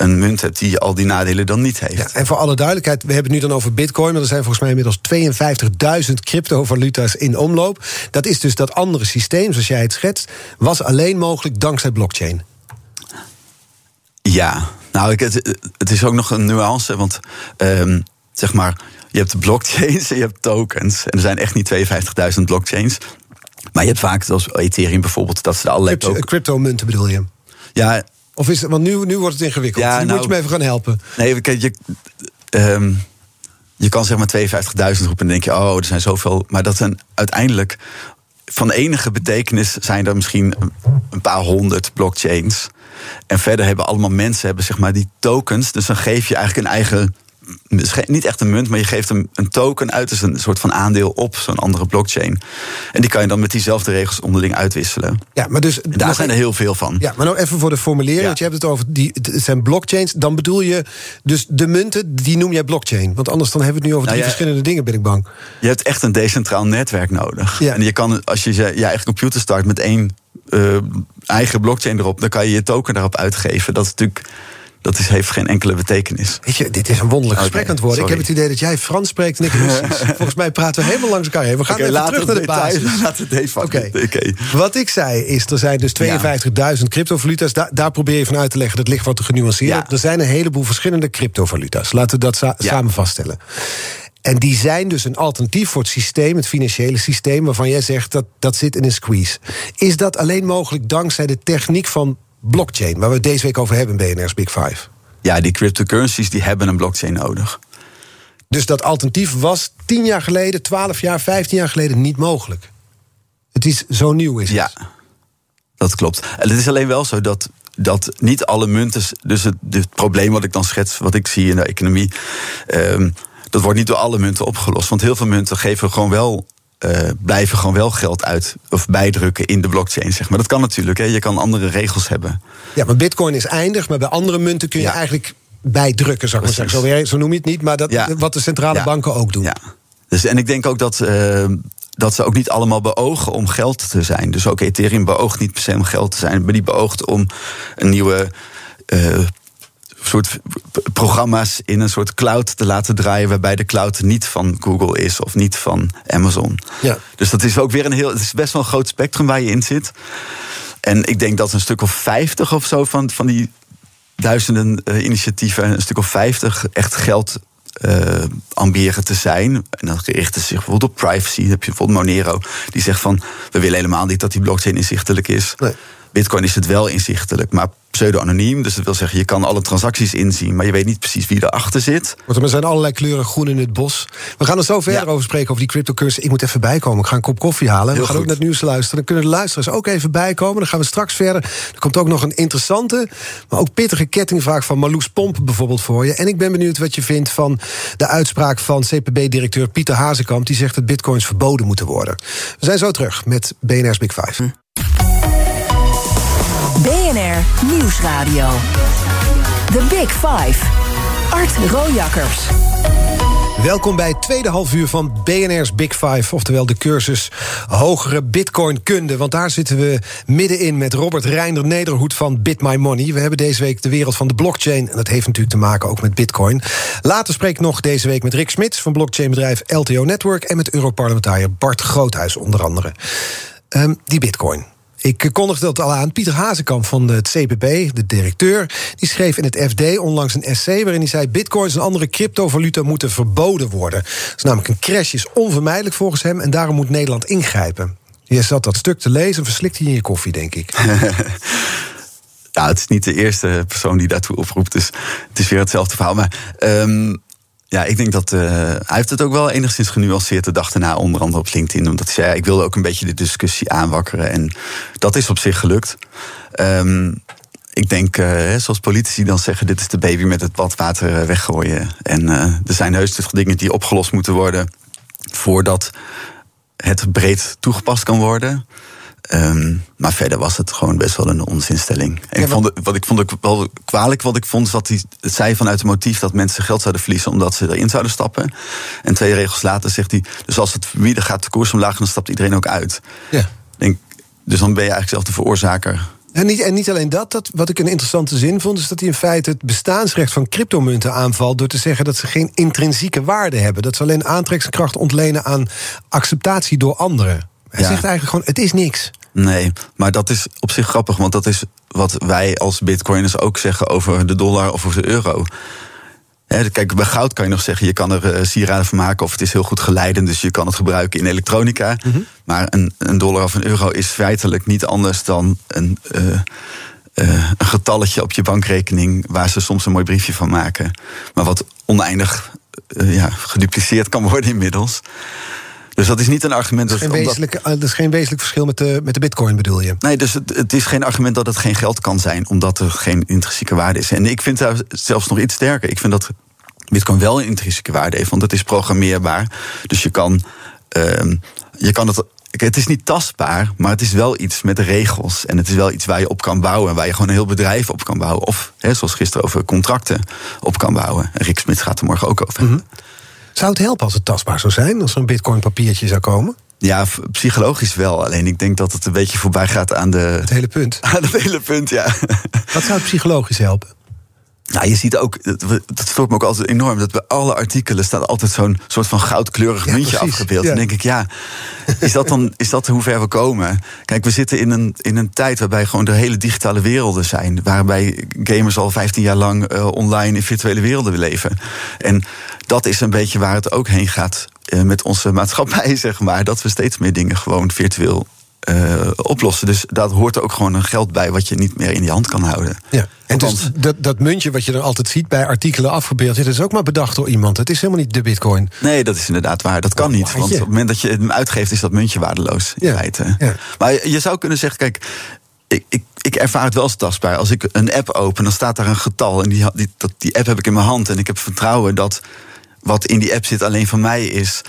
een munt hebt die al die nadelen dan niet heeft. Ja, en voor alle duidelijkheid, we hebben het nu dan over bitcoin... maar er zijn volgens mij inmiddels 52.000 cryptovaluta's in omloop. Dat is dus dat andere systeem, zoals jij het schetst... was alleen mogelijk dankzij blockchain. Ja, nou, het, het is ook nog een nuance, want... Um, zeg maar, je hebt blockchains en je hebt tokens. En er zijn echt niet 52.000 blockchains. Maar je hebt vaak, zoals Ethereum bijvoorbeeld, dat ze er allerlei... Crypto, crypto-munten bedoel je? Ja, of is het, want nu, nu wordt het ingewikkeld. Ja, nu nou, moet je me even gaan helpen. Nee, je, um, je kan zeg maar 52.000 roepen en denk je, oh, er zijn zoveel. Maar dat zijn uiteindelijk van enige betekenis zijn er misschien een paar honderd blockchains. En verder hebben allemaal mensen hebben zeg maar die tokens. Dus dan geef je eigenlijk een eigen niet echt een munt, maar je geeft hem een token uit, dus een soort van aandeel op zo'n andere blockchain. En die kan je dan met diezelfde regels onderling uitwisselen. Ja, maar dus daar zijn er heel veel van. Ja, maar nou even voor de formulering, want je hebt het over die het zijn blockchains. Dan bedoel je dus de munten, die noem jij blockchain. Want anders dan hebben we het nu over drie nou verschillende dingen, ben ik bang. Je hebt echt een decentraal netwerk nodig. Ja. En je kan, als je je eigen computer start met één uh, eigen blockchain erop, dan kan je je token daarop uitgeven. Dat is natuurlijk dat is, heeft geen enkele betekenis. Weet je, dit is een wonderlijk gesprek aan het worden. Ik heb het idee dat jij Frans spreekt en ik [LAUGHS] Volgens mij praten we helemaal langs elkaar heen. We gaan okay, even terug naar de basis. [LAUGHS] Laten we het Oké. Wat ik zei is, er zijn dus 52.000 cryptovaluta's. daar probeer je van uit te leggen, dat ligt wat te genuanceerd. Er zijn een heleboel verschillende cryptovaluta's. Laten we dat samen vaststellen. En die zijn dus een alternatief voor het systeem, het financiële systeem, waarvan jij zegt dat dat zit in een squeeze. Is dat alleen mogelijk dankzij de techniek van blockchain, waar we het deze week over hebben in BNR's Big Five. Ja, die cryptocurrencies die hebben een blockchain nodig. Dus dat alternatief was tien jaar geleden, twaalf jaar, vijftien jaar geleden niet mogelijk. Het is zo nieuw, is het? Ja, dat klopt. En het is alleen wel zo dat, dat niet alle munten. Dus het, het probleem wat ik dan schets, wat ik zie in de economie. Um, dat wordt niet door alle munten opgelost. Want heel veel munten geven gewoon wel uh, blijven gewoon wel geld uit of bijdrukken in de blockchain. Zeg maar. Dat kan natuurlijk. Hè. Je kan andere regels hebben. Ja, maar Bitcoin is eindig, maar bij andere munten kun je eigenlijk bijdrukken, zeg maar zeggen. Zo, zo, noem je het niet, maar dat, wat de centrale banken ook doen. Ja. Dus, en ik denk ook dat. Uh, dat ze ook niet allemaal beogen om geld te zijn. Dus ook Ethereum beoogt niet per se om geld te zijn, maar die beoogt om een nieuwe uh, soort programma's in een soort cloud te laten draaien. waarbij de cloud niet van Google is of niet van Amazon. Ja. Dus dat is ook weer een heel. Het is best wel een groot spectrum waar je in zit. En ik denk dat een stuk of 50 of zo van, van die duizenden uh, initiatieven, een stuk of 50 echt geld uh, amberen te zijn. En dan richten zich bijvoorbeeld op privacy. Dan heb je bijvoorbeeld Monero, die zegt van... we willen helemaal niet dat die blockchain inzichtelijk is. Nee. Bitcoin is het wel inzichtelijk, maar pseudo-anoniem. Dus dat wil zeggen, je kan alle transacties inzien, maar je weet niet precies wie erachter zit. Want er zijn allerlei kleuren groen in het bos. We gaan er zo verder over spreken, over die cryptocurrency. Ik moet even bijkomen. Ik ga een kop koffie halen. we gaan ook naar het nieuws luisteren. Dan kunnen de luisteraars ook even bijkomen. Dan gaan we straks verder. Er komt ook nog een interessante, maar ook pittige kettingvraag van Marloes Pomp bijvoorbeeld voor je. En ik ben benieuwd wat je vindt van de uitspraak van CPB-directeur Pieter Hazekamp. Die zegt dat bitcoins verboden moeten worden. We zijn zo terug met BNR's Big Five. Hm. BNR Nieuwsradio. The Big Five. Art Rojakkers. Welkom bij het tweede halfuur van BNR's Big Five, oftewel de cursus Hogere Bitcoin-kunde. Want daar zitten we middenin met Robert Reinder Nederhoed van Bit My Money. We hebben deze week de wereld van de blockchain. En dat heeft natuurlijk te maken ook met Bitcoin. Later spreek ik nog deze week met Rick Smits van blockchainbedrijf LTO Network. En met Europarlementariër Bart Groothuis onder andere. Um, die Bitcoin. Ik kondigde dat al aan. Pieter Hazekamp van het CPB, de directeur, die schreef in het FD onlangs een essay waarin hij zei: Bitcoins en andere cryptovaluta moeten verboden worden. Is namelijk een crash is onvermijdelijk volgens hem en daarom moet Nederland ingrijpen. Je zat dat stuk te lezen en verslikt hij in je koffie, denk ik. [LAUGHS] ja, het is niet de eerste persoon die daartoe oproept, dus het is weer hetzelfde verhaal. Maar um, ja, ik denk dat uh, hij heeft het ook wel enigszins genuanceerd de dag daarna, onder andere op LinkedIn. Omdat hij zei, ik wilde ook een beetje de discussie aanwakkeren. En dat is op zich gelukt. Um, ik denk, uh, zoals politici dan zeggen, dit is de baby met het badwater eh, weggooien. En er zijn heus dingen die opgelost moeten worden voordat het breed toegepast kan worden. Um, maar verder was het gewoon best wel een onzinstelling. En ik vond wat ik vond ook wel kwalijk, wat ik vond, is dat hij het zei vanuit het motief dat mensen geld zouden verliezen omdat ze erin zouden stappen. En twee regels later zegt hij: dus als het verbieden gaat de koers omlaag, dan stapt iedereen ook uit. Ja. Denk, dus dan ben je eigenlijk zelf de veroorzaker. En niet, en niet alleen dat, dat, wat ik een interessante zin vond, is dat hij in feite het bestaansrecht van cryptomunten aanvalt door te zeggen dat ze geen intrinsieke waarde hebben. Dat ze alleen aantrekkingskracht ontlenen aan acceptatie door anderen. Hij zegt eigenlijk gewoon: het is niks. Nee, maar dat is op zich grappig, want dat is wat wij als bitcoiners ook zeggen over de dollar of over de euro. kijk, bij goud kan je nog zeggen, je kan er uh, sieraden van maken of het is heel goed geleidend, dus je kan het gebruiken in elektronica. Mhm. Maar een, een, dollar of een euro is feitelijk niet anders dan een, uh, uh, een getalletje op je bankrekening waar ze soms een mooi briefje van maken. Maar wat oneindig ja, gedupliceerd kan worden inmiddels. Dus dat is niet een argument. Dat is geen, wezenlijk, uh, dat is geen wezenlijk verschil met de, met de bitcoin, bedoel je? Nee, dus het, het, is geen argument dat het geen geld kan zijn, omdat er geen intrinsieke waarde is. En ik vind het zelfs nog iets sterker. Ik vind dat bitcoin wel een intrinsieke waarde heeft, want het is programmeerbaar. Dus je kan, uh, je kan het het is niet tastbaar, maar het is wel iets met regels. En het is wel iets waar je op kan bouwen. Waar je gewoon een heel bedrijf op kan bouwen. Of, hè, zoals gisteren over contracten op kan bouwen. En Rick Smit gaat er morgen ook over mm Zou het helpen als het tastbaar zou zijn? Als er een bitcoin papiertje zou komen? Ja, psychologisch wel. Alleen ik denk dat het een beetje voorbij gaat aan de... Het hele punt. [LAUGHS] Aan het hele punt, ja. Wat zou het psychologisch helpen? Nou, je ziet ook, dat stoort me ook altijd enorm, dat bij alle artikelen staat altijd zo'n soort van goudkleurig muntje afgebeeld. Dan denk ik, ja, is dat dan is dat hoe ver we komen? Kijk, we zitten in een, in een tijd waarbij gewoon de hele digitale werelden zijn. Waarbij gamers al 15 jaar lang eh, online in virtuele werelden leven. En dat is een beetje waar het ook heen gaat uh, met onze maatschappij, [LAUGHS] zeg maar. Dat we steeds meer dingen gewoon virtueel uh, oplossen. Dus daar hoort er ook gewoon een geld bij wat je niet meer in je hand kan houden. Ja. En dus dat, dat muntje wat je dan altijd ziet bij artikelen afgebeeld, dat is ook maar bedacht door iemand. Het is helemaal niet de bitcoin. Nee, dat is inderdaad waar. Dat kan oh, niet. Want op het moment dat je het uitgeeft, is dat muntje waardeloos. In ja. feite. Ja. Maar je zou kunnen zeggen, kijk. Ik, ik, ik, ervaar het wel als tastbaar. Als ik een app open, dan staat daar een getal. En die, die, die app heb ik in mijn hand. En ik heb vertrouwen dat wat in die app zit alleen van mij is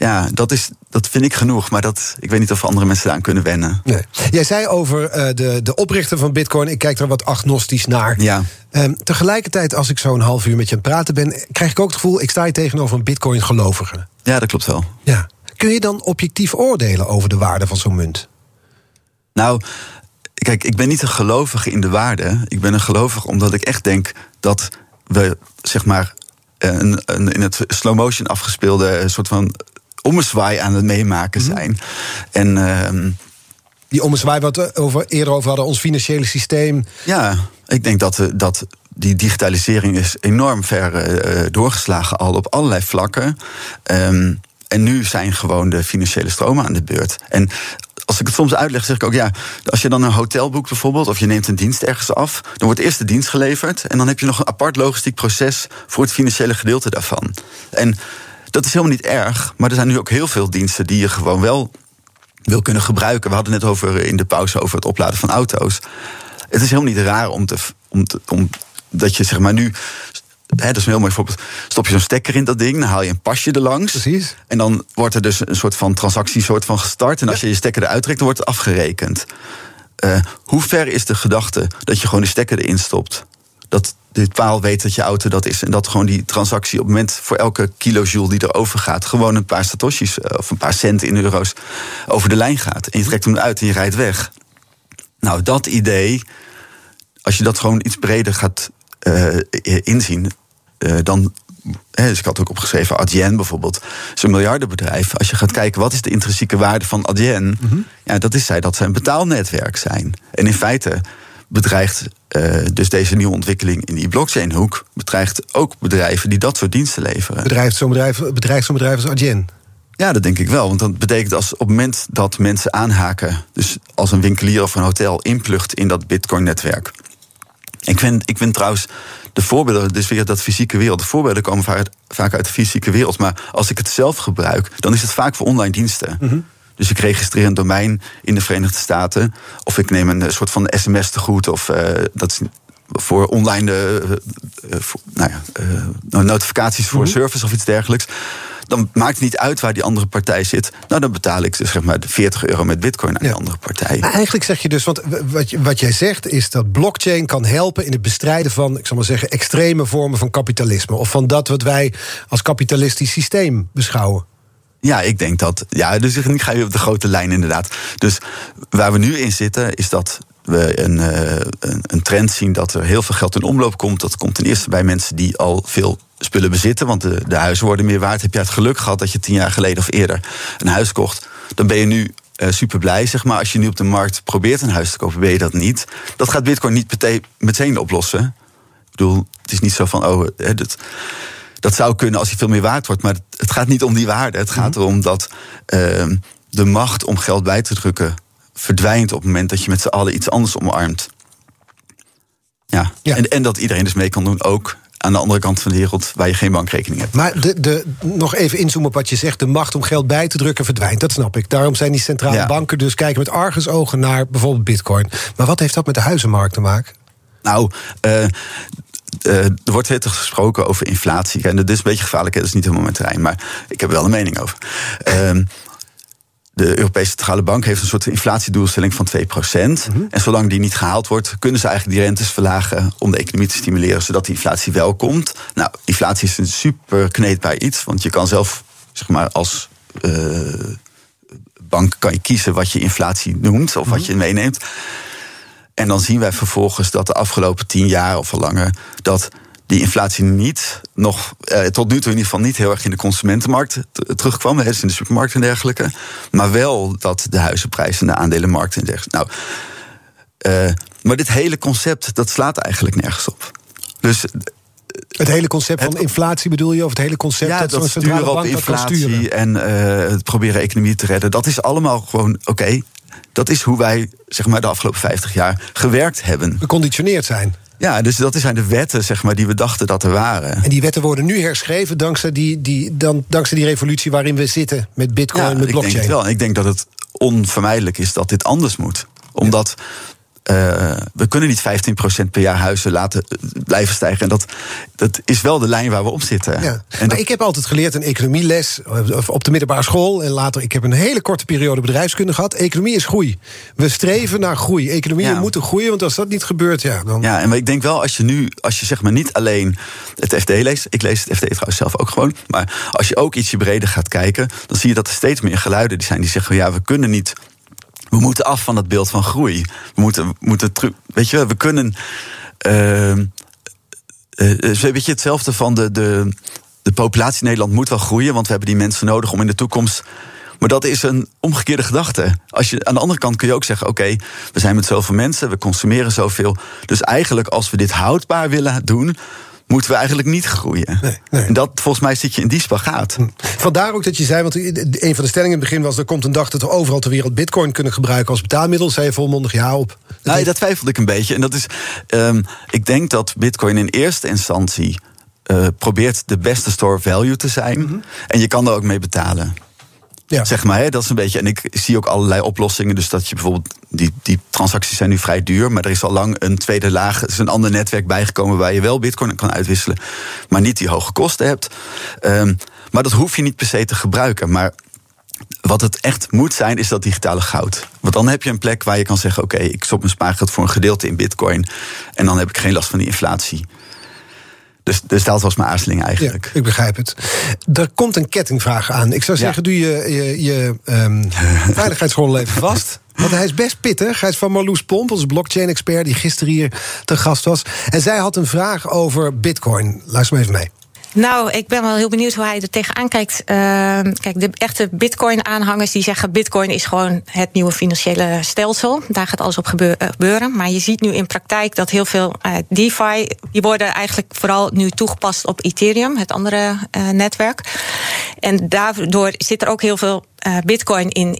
ja, dat, is, dat vind ik genoeg. Maar dat, ik weet niet of andere mensen daaraan kunnen wennen. Nee. Jij zei over uh, de, de oprichter van Bitcoin. Ik kijk er wat agnostisch naar. Ja. Um, tegelijkertijd, als ik zo'n half uur met je aan het praten ben, krijg ik ook het gevoel: ik sta hier tegenover een Bitcoin-gelovige. Ja, dat klopt wel. Ja. Kun je dan objectief oordelen over de waarde van zo'n munt? Nou, kijk, ik ben niet een gelovige in de waarde. Ik ben een gelovige omdat ik echt denk dat we, zeg maar, een, een, in het slow motion afgespeelde soort van ommezwaai aan het meemaken mhm. zijn. En. Uh, die ommezwaai wat we over, eerder over hadden, ons financiële systeem. Ja, ik denk dat, dat die digitalisering is enorm ver uh, doorgeslagen al op allerlei vlakken. Um, en nu zijn gewoon de financiële stromen aan de beurt. En als ik het soms uitleg, zeg ik ook ja. Als je dan een hotel boekt bijvoorbeeld, of je neemt een dienst ergens af, dan wordt eerst de dienst geleverd. En dan heb je nog een apart logistiek proces voor het financiële gedeelte daarvan. En dat is helemaal niet erg. Maar er zijn nu ook heel veel diensten die je gewoon wel wil kunnen gebruiken. We hadden net over in de pauze over het opladen van auto's. Het is helemaal niet raar om te. Om, te, om dat je zeg maar nu He, dat is een heel mooi voorbeeld. Stop je zo'n stekker in dat ding, dan haal je een pasje erlangs. Precies. En dan wordt er dus een soort van transactie soort van gestart. En als je je stekker eruit trekt, dan wordt het afgerekend. Uh, hoe ver is de gedachte dat je gewoon de stekker erin stopt? Dat de paal weet dat je auto dat is. En dat gewoon die transactie op het moment voor elke kilojoule die er over gaat, gewoon een paar satoshis eh, of een paar cent in euro's over de lijn gaat. En je trekt hem uit en je rijdt weg. Nou, dat idee, als je dat gewoon iets breder gaat uh, inzien, uh, dan. dus ik had ook opgeschreven, Adyen bijvoorbeeld, is een miljardenbedrijf. Als je gaat kijken wat is de intrinsieke waarde van Adyen, mm ja, dat is zij dat ze een betaalnetwerk zijn. En in feite bedreigt uh, dus deze nieuwe ontwikkeling in die blockchain-hoek... bedreigt ook bedrijven die dat soort diensten leveren. Bedrijft zo'n bedrijf, bedreigt zo'n bedrijf als Adyen? Ja, dat denk ik wel. Want dat betekent als op het moment dat mensen aanhaken... dus als een winkelier of een hotel inplucht in dat bitcoin-netwerk... Ik vind, ik vind trouwens de voorbeelden, dus weer dat fysieke wereld. De voorbeelden komen vaak uit de fysieke wereld. Maar als ik het zelf gebruik, dan is het vaak voor online diensten. Mm dus ik registreer een domein in de Verenigde Staten. Of ik neem een soort van sms tegoed. Of uh, dat is voor online uh, voor, nou ja, uh, notificaties voor mhm. service of iets dergelijks. Dan maakt het niet uit waar die andere partij zit. Nou, dan betaal ik dus zeg maar 40 euro met bitcoin aan ja. die andere partij. Maar eigenlijk zeg je dus, want wat, wat jij zegt is dat blockchain kan helpen in het bestrijden van, ik zal maar zeggen, extreme vormen van kapitalisme. Of van dat wat wij als kapitalistisch systeem beschouwen. Ja, ik denk dat. Ja, dus ik ga je op de grote lijn inderdaad. Dus waar we nu in zitten, is dat we een, uh, een, een, trend zien dat er heel veel geld in omloop komt. Dat komt ten eerste bij mensen die al veel spullen bezitten. Want de, de huizen worden meer waard. Heb je het geluk gehad dat je tien jaar geleden of eerder een huis kocht? Dan ben je nu uh, super blij, zeg maar. Als je nu op de markt probeert een huis te kopen, ben je dat niet. Dat gaat Bitcoin niet meteen oplossen. Ik bedoel, het is niet zo van, oh, dat, dat zou kunnen als hij veel meer waard wordt. Maar het gaat niet om die waarde. Het gaat mhm. erom dat uh, de macht om geld bij te drukken verdwijnt op het moment dat je met z'n allen iets anders omarmt. Ja, En, en dat iedereen dus mee kan doen, ook aan de andere kant van de wereld waar je geen bankrekening hebt. Maar de, de, nog even inzoomen op wat je zegt. De macht om geld bij te drukken verdwijnt. Dat snap ik. Daarom zijn die centrale banken dus kijken met argusogen naar bijvoorbeeld bitcoin. Maar wat heeft dat met de huizenmarkt te maken? Nou, uh, uh, er wordt heel gesproken over inflatie. En dat is een beetje gevaarlijk, dat is niet helemaal mijn terrein. Maar ik heb er wel een mening over. Uh, de Europese Centrale Bank heeft een soort inflatiedoelstelling van 2%. Mm En zolang die niet gehaald wordt, kunnen ze eigenlijk die rentes verlagen om de economie te stimuleren, zodat die inflatie wel komt. Nou, inflatie is een super kneedbaar iets, want je kan zelf, zeg maar, als uh, bank kan je kiezen wat je inflatie noemt of wat mhm. je meeneemt. En dan zien wij vervolgens dat de afgelopen tien jaar of al langer dat die inflatie niet nog, eh, tot nu toe in ieder geval niet heel erg in de consumentenmarkt terugkwam, dus in de supermarkt en dergelijke. Maar wel dat de huizenprijzen en de aandelenmarkt en dergelijke. Nou, uh, maar dit hele concept, dat slaat eigenlijk nergens op. Dus het hele concept van inflatie bedoel je? Of het hele concept ja, dat, dat sturen op inflatie en uh, het proberen economie te redden. Dat is allemaal gewoon oké. Dat is hoe wij zeg maar, de afgelopen 50 jaar gewerkt hebben. Geconditioneerd zijn. Ja, dus dat zijn de wetten zeg maar, die we dachten dat er waren. En die wetten worden nu herschreven dankzij die, die, dan, dankzij die revolutie waarin we zitten met bitcoin en met blockchain. Ik denk het wel. Ik denk dat het onvermijdelijk is dat dit anders moet. Omdat uh, we kunnen niet 15% per jaar huizen laten eh, blijven stijgen. En dat, dat is wel de lijn waar we op zitten. Ja. En maar ik heb altijd geleerd een economieles eh, op de middelbare school. En later, ik heb een hele korte periode bedrijfskunde gehad. Economie is groei. We streven naar groei. Economieën ja. moeten groeien, want als dat niet gebeurt, ja, dan. Ja, en maar ik denk wel, als je nu, als je zeg maar niet alleen het FD leest. Ik lees het FD trouwens zelf ook gewoon. Maar als je ook ietsje breder gaat kijken, dan zie je dat er steeds meer geluiden die zijn die zeggen: ja, we kunnen niet we moeten af van dat beeld van groei. We moeten, moeten. Weet je, we kunnen. Uh, uh, hetzelfde van de, de, de populatie in Nederland moet wel groeien, want we hebben die mensen nodig om in de toekomst. Maar dat is een omgekeerde gedachte. Als je, aan de andere kant kun je ook zeggen: oké, we zijn met zoveel mensen, we consumeren zoveel. Dus eigenlijk, als we dit houdbaar willen doen, moeten we eigenlijk niet groeien. Nee, nee. En dat, volgens mij zit je in die spagaat. Hm. Vandaar ook dat je zei, want een van de stellingen in het begin was... er komt een dag dat we overal ter wereld bitcoin kunnen gebruiken als betaalmiddel. Zei je volmondig ja op. Dat, nee, dat twijfelde ik een beetje. En dat is, um, ik denk dat bitcoin in eerste instantie... Uh, probeert de beste store value te zijn. Mm -hmm. En je kan er ook mee betalen. Ja. Zeg maar, hè, dat is een beetje. En ik zie ook allerlei oplossingen. Dus dat je bijvoorbeeld. Die, die transacties zijn nu vrij duur. Maar er is al lang een tweede laag. Er is een ander netwerk bijgekomen waar je wel bitcoin kan uitwisselen. Maar niet die hoge kosten hebt. Um, maar dat hoef je niet per se te gebruiken. Maar wat het echt moet zijn, is dat digitale goud. Want dan heb je een plek waar je kan zeggen: oké, ik stop mijn spaargeld voor een gedeelte in bitcoin. En dan heb ik geen last van die inflatie. Dus, dus dat was mijn aarzeling eigenlijk. Ja, ik begrijp het. Er komt een kettingvraag aan. Ik zou zeggen, doe je, je, je [LAUGHS] um, even vast. Want hij is best pittig. Hij is van Marloes Pomp, onze blockchain-expert... die gisteren hier te gast was. En zij had een vraag over bitcoin. Luister maar even mee. Nou, ik ben wel heel benieuwd hoe hij er tegenaan kijkt. Uh, kijk, de echte Bitcoin-aanhangers die zeggen: Bitcoin is gewoon het nieuwe financiële stelsel. Daar gaat alles op gebeuren. Maar je ziet nu in praktijk dat heel veel uh, DeFi. die worden eigenlijk vooral nu toegepast op Ethereum, het andere uh, netwerk. En daardoor zit er ook heel veel Bitcoin in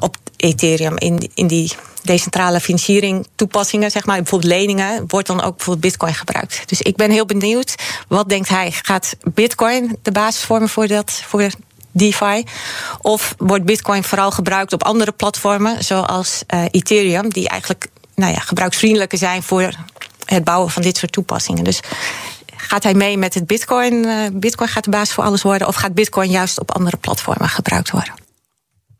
op Ethereum, in, in die decentrale financiering toepassingen, zeg maar, bijvoorbeeld leningen, wordt dan ook bijvoorbeeld Bitcoin gebruikt. Dus ik ben heel benieuwd, wat denkt hij? Gaat Bitcoin de basis vormen voor dat, voor DeFi? Of wordt Bitcoin vooral gebruikt op andere platformen, zoals uh, Ethereum, die eigenlijk nou ja, gebruiksvriendelijker zijn voor het bouwen van dit soort toepassingen? Dus gaat hij mee met het Bitcoin? Bitcoin gaat de basis voor alles worden, of gaat Bitcoin juist op andere platformen gebruikt worden?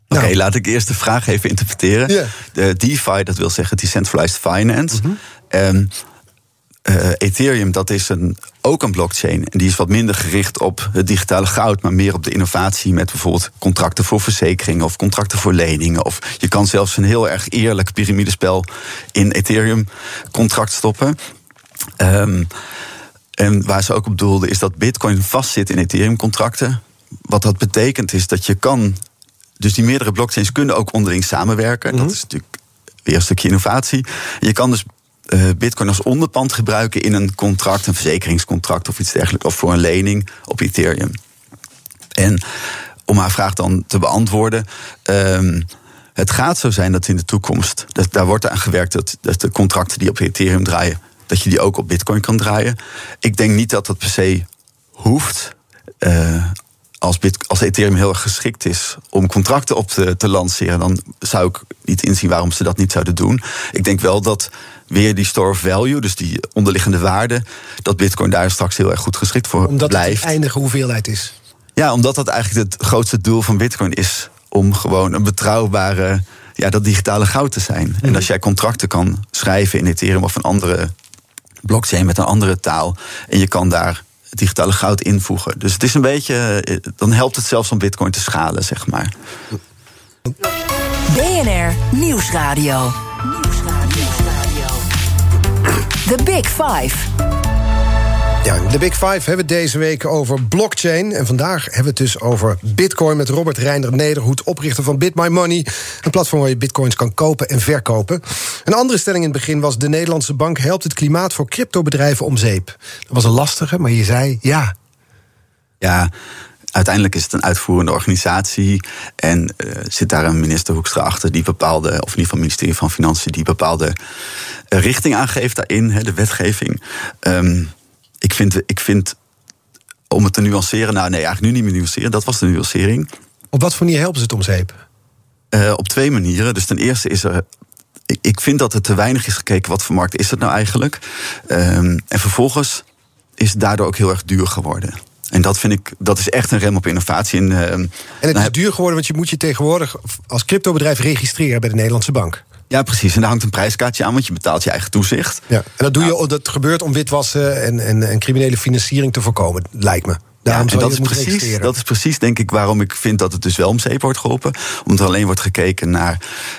Oké, okay, nou. laat ik eerst de vraag even interpreteren. Yeah. De DeFi, dat wil zeggen Decentralized Finance. Mm -hmm. uh, Ethereum, dat is een, ook een blockchain. En die is wat minder gericht op het digitale goud, maar meer op de innovatie met bijvoorbeeld contracten voor verzekeringen of contracten voor leningen. Of je kan zelfs een heel erg eerlijk piramidespel in Ethereum contract stoppen. Um, en waar ze ook op doelde is dat Bitcoin vastzit in Ethereum contracten. Wat dat betekent is dat je kan dus die meerdere blockchains kunnen ook onderling samenwerken. Dat mhm. is natuurlijk weer een stukje innovatie. Je kan dus uh, Bitcoin als onderpand gebruiken in een contract, een verzekeringscontract of iets dergelijks, of voor een lening op Ethereum. En om haar vraag dan te beantwoorden. Um, het gaat zo zijn dat in de toekomst, dat, daar wordt aan gewerkt dat, dat de contracten die op Ethereum draaien dat je die ook op Bitcoin kan draaien. Ik denk niet dat dat per se hoeft. Uh, als, Bit, als Ethereum heel erg geschikt is om contracten op te, te, lanceren, dan zou ik niet inzien waarom ze dat niet zouden doen. Ik denk wel dat weer die store of value, dus die onderliggende waarde, dat Bitcoin daar straks heel erg goed geschikt voor omdat blijft. Omdat het eindige hoeveelheid is. Ja, omdat dat eigenlijk het grootste doel van Bitcoin is om gewoon een betrouwbare, ja, dat digitale goud te zijn. En Mhm. als jij contracten kan schrijven in Ethereum of een andere blockchain met een andere taal, en je kan daar digitale goud invoegen. Dus het is een beetje, eh, dan helpt het zelfs om Bitcoin te schalen, zeg maar. BNR Nieuwsradio. The Big Five. Ja, de Big Five hebben we deze week over blockchain. En vandaag hebben we het dus over bitcoin met Robert Reinder Nederhoed, oprichter van Bit My Money. Een platform waar je bitcoins kan kopen en verkopen. Een andere stelling in het begin was: de Nederlandse bank helpt het klimaat voor cryptobedrijven om zeep. Dat was een lastige, maar je zei ja. Ja, uiteindelijk is het een uitvoerende organisatie. En uh, zit daar een minister Hoekstra achter die bepaalde, of in ieder geval ministerie van Financiën, die bepaalde uh, richting aangeeft daarin, de wetgeving. Um, vind, ik vind, om het te nuanceren, nou nee, eigenlijk nu niet meer nuanceren, dat was de nuancering. Op wat voor manier helpen ze het om zeep? Uh, op twee manieren. Dus ten eerste is er ik vind dat er te weinig is gekeken wat voor markt is het nou eigenlijk. Um, en vervolgens is het daardoor ook heel erg duur geworden. En dat vind ik, dat is echt een rem op innovatie. En, uh, en het is duur geworden, want je moet je tegenwoordig als cryptobedrijf registreren bij de Nederlandse bank. Ja, precies. En daar hangt een prijskaartje aan, want je betaalt je eigen toezicht. Ja, en dat, doe je, dat gebeurt om witwassen en, en, en criminele financiering te voorkomen, lijkt me. Daarom ja, en dat is, precies, dat is precies, denk ik, waarom ik vind dat het dus wel om zeep wordt geholpen. Omdat er alleen wordt gekeken naar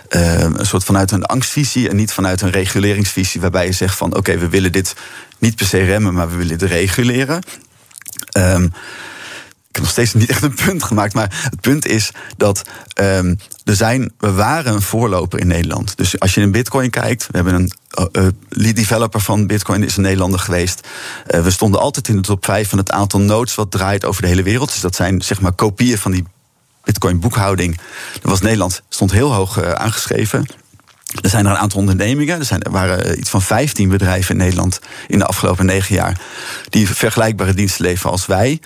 uh, een soort vanuit een angstvisie en niet vanuit een reguleringsvisie, waarbij je zegt van oké, okay, we willen dit niet per se remmen, maar we willen dit reguleren. Um, nog steeds niet echt een punt gemaakt. Maar het punt is dat um, er zijn, we waren een voorloper in Nederland. Dus als je in Bitcoin kijkt, we hebben een uh, lead developer van Bitcoin is een Nederlander geweest. Uh, we stonden altijd in de top 5 van het aantal nodes wat draait over de hele wereld. Dus dat zijn zeg maar kopieën van die Bitcoin boekhouding. Dat was Nederland, stond heel hoog aangeschreven. Er zijn er een aantal ondernemingen. Er, zijn, er waren iets van 15 bedrijven in Nederland in de afgelopen negen jaar. die vergelijkbare diensten leveren als wij.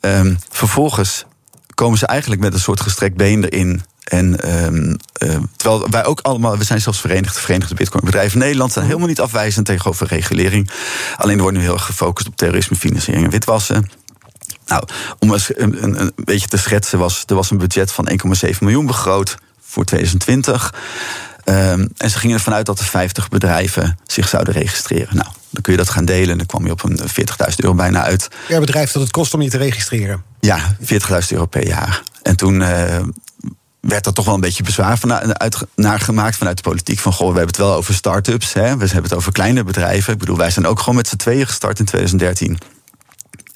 Um, vervolgens komen ze eigenlijk met een soort gestrekt been erin. En um, uh, terwijl wij ook allemaal, we zijn zelfs verenigd, de Verenigde Bitcoin-bedrijven in Nederland, zijn helemaal niet afwijzend tegenover regulering. Alleen er wordt nu heel erg gefocust op terrorisme, financiering en witwassen. Nou, om eens een, een, een beetje te schetsen, was, er was een budget van 1,7 miljoen begroot voor 2020. Um, en ze gingen ervan uit dat er 50 bedrijven zich zouden registreren. Nou, dan kun je dat gaan delen en dan kwam je op een 40.000 euro bijna uit. Per bedrijf dat het kost om je te registreren? Ja, 40.000 euro per jaar. En toen uh, werd er toch wel een beetje bezwaar van uit, naar gemaakt vanuit de politiek. Van goh, we hebben het wel over start-ups, hè? we hebben het over kleine bedrijven. Ik bedoel, wij zijn ook gewoon met z'n tweeën gestart in 2013.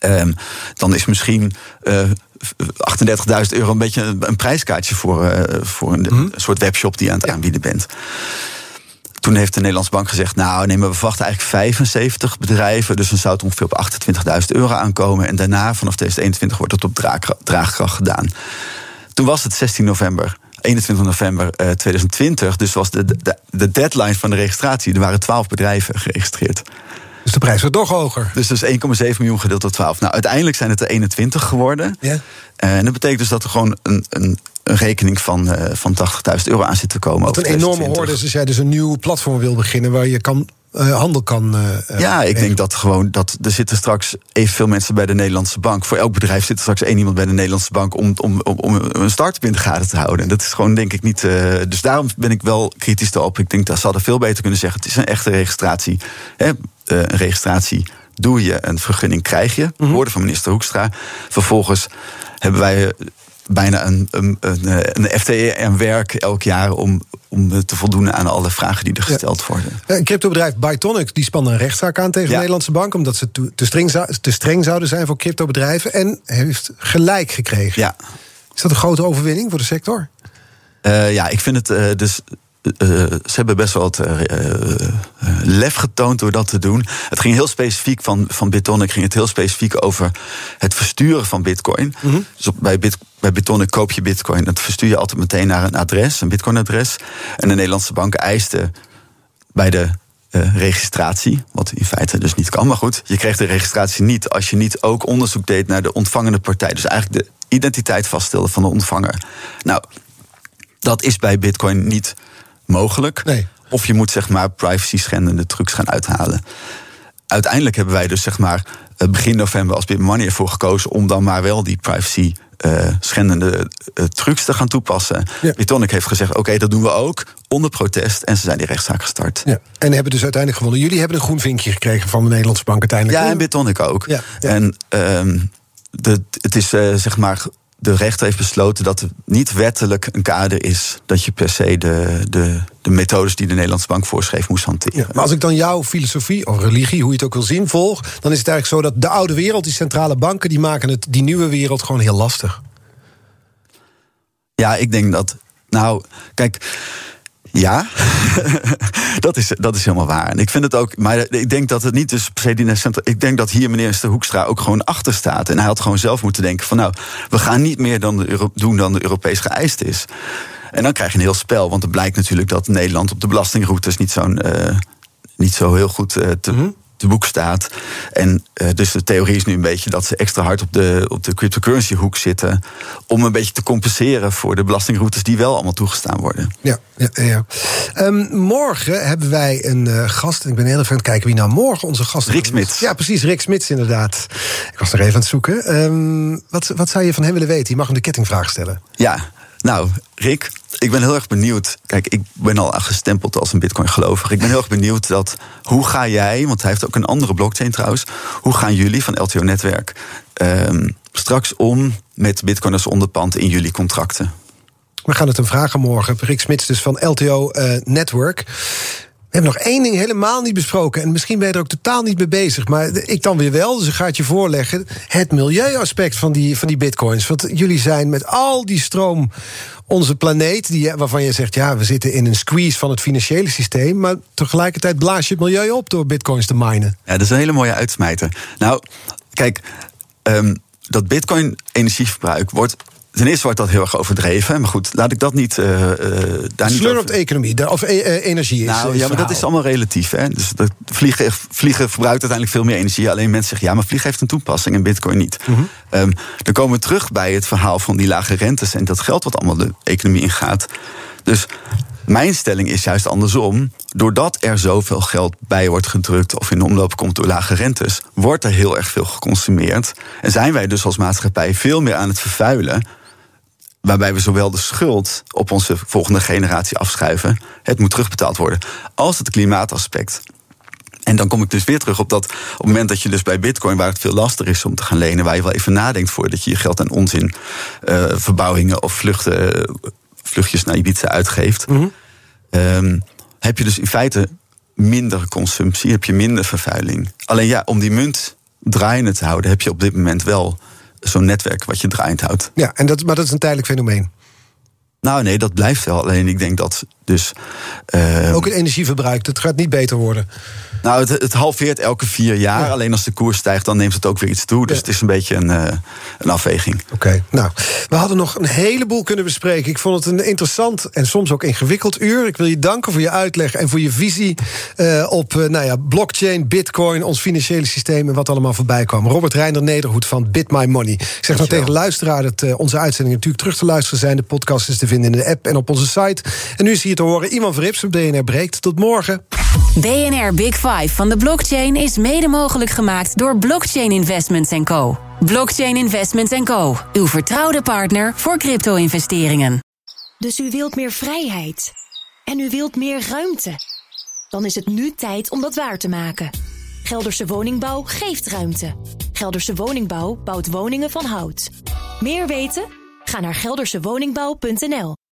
Um, dan is misschien uh, 38.000 euro een beetje een, een prijskaartje voor, uh, voor een, mm. soort webshop die je aan het ja. aanbieden bent. Toen heeft de Nederlandse bank gezegd: Nou, nee, maar we verwachten eigenlijk 75 bedrijven. Dus dan zou het ongeveer op 28.000 euro aankomen. En daarna, vanaf 2021, wordt het op draag, draagkracht gedaan. Toen was het 16 november. 21 november uh, 2020. Dus was de, de, de deadline van de registratie. Er waren 12 bedrijven geregistreerd. Dus de prijs wordt nog hoger. Dus dat is 1,7 miljoen gedeeld door 12. Nou, uiteindelijk zijn het er 21 geworden. Ja. Uh, en dat betekent dus dat er gewoon een, een, een rekening van, uh, van 80.000 euro aan zit te komen. Wat een enorme hoorde is als jij dus een nieuw platform wil beginnen waar je kan. Uh, handel kan. Uh, ja, ik denk dat gewoon dat er zitten straks evenveel mensen bij de Nederlandse bank. Voor elk bedrijf zit er straks één iemand bij de Nederlandse bank om, om, om, om een start-up in de gaten te houden. En dat is gewoon denk ik niet. Uh, dus daarom ben ik wel kritisch erop. Ik denk dat ze hadden veel beter kunnen zeggen: het is een echte registratie. Hè, een registratie doe je, een vergunning krijg je. Mhm. Woorden van minister Hoekstra. Vervolgens hebben wij bijna een, een, een, FTE en werk elk jaar om, om te voldoen aan alle vragen die er gesteld ja. worden. Een cryptobedrijf Bytonic die spande een rechtszaak aan tegen ja. de Nederlandse bank omdat ze te streng, te streng zouden zijn voor cryptobedrijven en heeft gelijk gekregen. Ja. Is dat een grote overwinning voor de sector? Uh, ja, ik vind het uh, dus. Uh, ze hebben best wel wat lef getoond door dat te doen. Het ging heel specifiek van, van Bitonic, ging het heel specifiek over het versturen van Bitcoin. Mhm. Dus op, bij, Bit, bij Bitonic koop je Bitcoin. Dat verstuur je altijd meteen naar een adres, een Bitcoin-adres. En de Nederlandse banken eisten bij de eh, registratie. Wat in feite dus niet kan. Maar goed, je kreeg de registratie niet als je niet ook onderzoek deed naar de ontvangende partij. Dus eigenlijk de identiteit vaststelde van de ontvanger. Nou, dat is bij Bitcoin niet mogelijk. Nee. Of je moet zeg maar privacy schendende trucs gaan uithalen. Uiteindelijk hebben wij dus zeg maar eh, begin november als BitMoney ervoor gekozen om dan maar wel die privacy uh, schendende uh, trucs te gaan toepassen. Ja. Bitonic heeft gezegd: oké, dat doen we ook onder protest. En ze zijn die rechtszaak gestart. Ja. En hebben dus uiteindelijk gewonnen. Jullie hebben een groen vinkje gekregen van de Nederlandse bank uiteindelijk. Ja, en Bitonic ook. Ja, ja. En uh, de, het is uh, zeg maar. De rechter heeft besloten dat het niet wettelijk een kader is dat je per se de, de, de methodes die de Nederlandse bank voorschreef moest hanteren. Ja, maar als ik dan jouw filosofie of religie, hoe je het ook wil zien, volg, dan is het eigenlijk zo dat de oude wereld, die centrale banken, die maken het die nieuwe wereld gewoon heel lastig. Ja, ik denk dat. Nou, kijk. Ja, [LAUGHS] dat, is, dat is helemaal waar. En ik vind het ook. Maar ik denk dat het niet dus per se die. Ik denk dat hier meneer Hoekstra ook gewoon achter staat. En hij had gewoon zelf moeten denken: van nou, we gaan niet meer dan de doen dan de Europees geëist is. En dan krijg je een heel spel. Want het blijkt natuurlijk dat Nederland op de belastingroutes niet, uh, niet zo heel goed uh, te, mm-hmm te boek staat. En uh, dus de theorie is nu een beetje dat ze extra hard op de, op de cryptocurrency hoek zitten. Om een beetje te compenseren voor de belastingroutes die wel allemaal toegestaan worden. Ja, ja, ja. Um, morgen hebben wij een uh, gast. Ik ben heel even aan het kijken wie nou morgen onze gast is. Rick Smits. Ja, precies, Rick Smits inderdaad. Ik was nog even aan het zoeken. Um, wat, wat zou je van hem willen weten? Je mag hem de kettingvraag stellen. Ja, nou, Rick, ik ben heel erg benieuwd. Kijk, ik ben al gestempeld als een Bitcoin-gelovige. Ik ben heel erg benieuwd dat. Hoe ga jij, want hij heeft ook een andere blockchain trouwens. Hoe gaan jullie van LTO-netwerk um, straks om met Bitcoin als onderpand in jullie contracten? We gaan het hem vragen morgen. Rick Smits, dus van LTO uh, Network. We hebben nog één ding helemaal niet besproken. En misschien ben je er ook totaal niet mee bezig. Maar ik dan weer wel, dus ik ga het je voorleggen. Het milieuaspect van die, van die bitcoins. Want jullie zijn met al die stroom onze planeet, die, waarvan je zegt, ja, we zitten in een squeeze van het financiële systeem. Maar tegelijkertijd blaas je het milieu op door bitcoins te minen. Ja, dat is een hele mooie uitsmijter. Nou, kijk, um, dat bitcoin-energieverbruik wordt Ten eerste wordt dat heel erg overdreven. Maar goed, laat ik dat niet. Uh, uh, daar niet op de economie, of e energie is. Nou is ja, maar dat is allemaal relatief. Hè? Dus dat vliegen, vliegen verbruikt uiteindelijk veel meer energie. Alleen mensen zeggen ja, maar vliegen heeft een toepassing en Bitcoin niet. Mm -hmm. um, dan komen we terug bij het verhaal van die lage rentes en dat geld wat allemaal de economie ingaat. Dus mijn stelling is juist andersom. Doordat er zoveel geld bij wordt gedrukt of in de omloop komt door lage rentes, wordt er heel erg veel geconsumeerd. En zijn wij dus als maatschappij veel meer aan het vervuilen waarbij we zowel de schuld op onze volgende generatie afschuiven, het moet terugbetaald worden, als het klimaataspect. En dan kom ik dus weer terug op dat op het moment dat je dus bij Bitcoin, waar het veel lastiger is om te gaan lenen, waar je wel even nadenkt voordat je je geld aan onzin uh, verbouwingen of vluchten, vluchtjes naar Ibiza uitgeeft, mm -hmm. um, heb je dus in feite minder consumptie, heb je minder vervuiling. Alleen ja, om die munt draaiende te houden, heb je op dit moment wel zo'n netwerk wat je draaiend houdt. Ja, en dat, maar dat is een tijdelijk fenomeen. Nou, nee, dat blijft wel. Alleen ik denk dat dus. Uh, Ook het energieverbruik, dat gaat niet beter worden. Nou, het, het halveert elke vier jaar. Ja. Alleen als de koers stijgt, dan neemt het ook weer iets toe. Dus ja. het is een beetje een, uh, een afweging. Oké, okay. nou, we hadden nog een heleboel kunnen bespreken. Ik vond het een interessant en soms ook ingewikkeld uur. Ik wil je danken voor je uitleg en voor je visie uh, op uh, nou ja, blockchain, bitcoin, ons financiële systeem en wat allemaal voorbij kwam. Robert Reiner Nederhoed van Bit My Money. Ik zeg nog tegen de luisteraar dat onze uitzendingen natuurlijk terug te luisteren zijn. De podcast is te vinden in de app en op onze site. En nu is hier te horen Iman Verrips op BNR Breekt. Tot morgen. BNR Big Five van de blockchain is mede mogelijk gemaakt door Blockchain Investments Co. Blockchain Investments Co. Uw vertrouwde partner voor crypto-investeringen. Dus u wilt meer vrijheid. En u wilt meer ruimte. Dan is het nu tijd om dat waar te maken. Gelderse Woningbouw geeft ruimte. Gelderse Woningbouw bouwt woningen van hout. Meer weten? Ga naar geldersewoningbouw.nl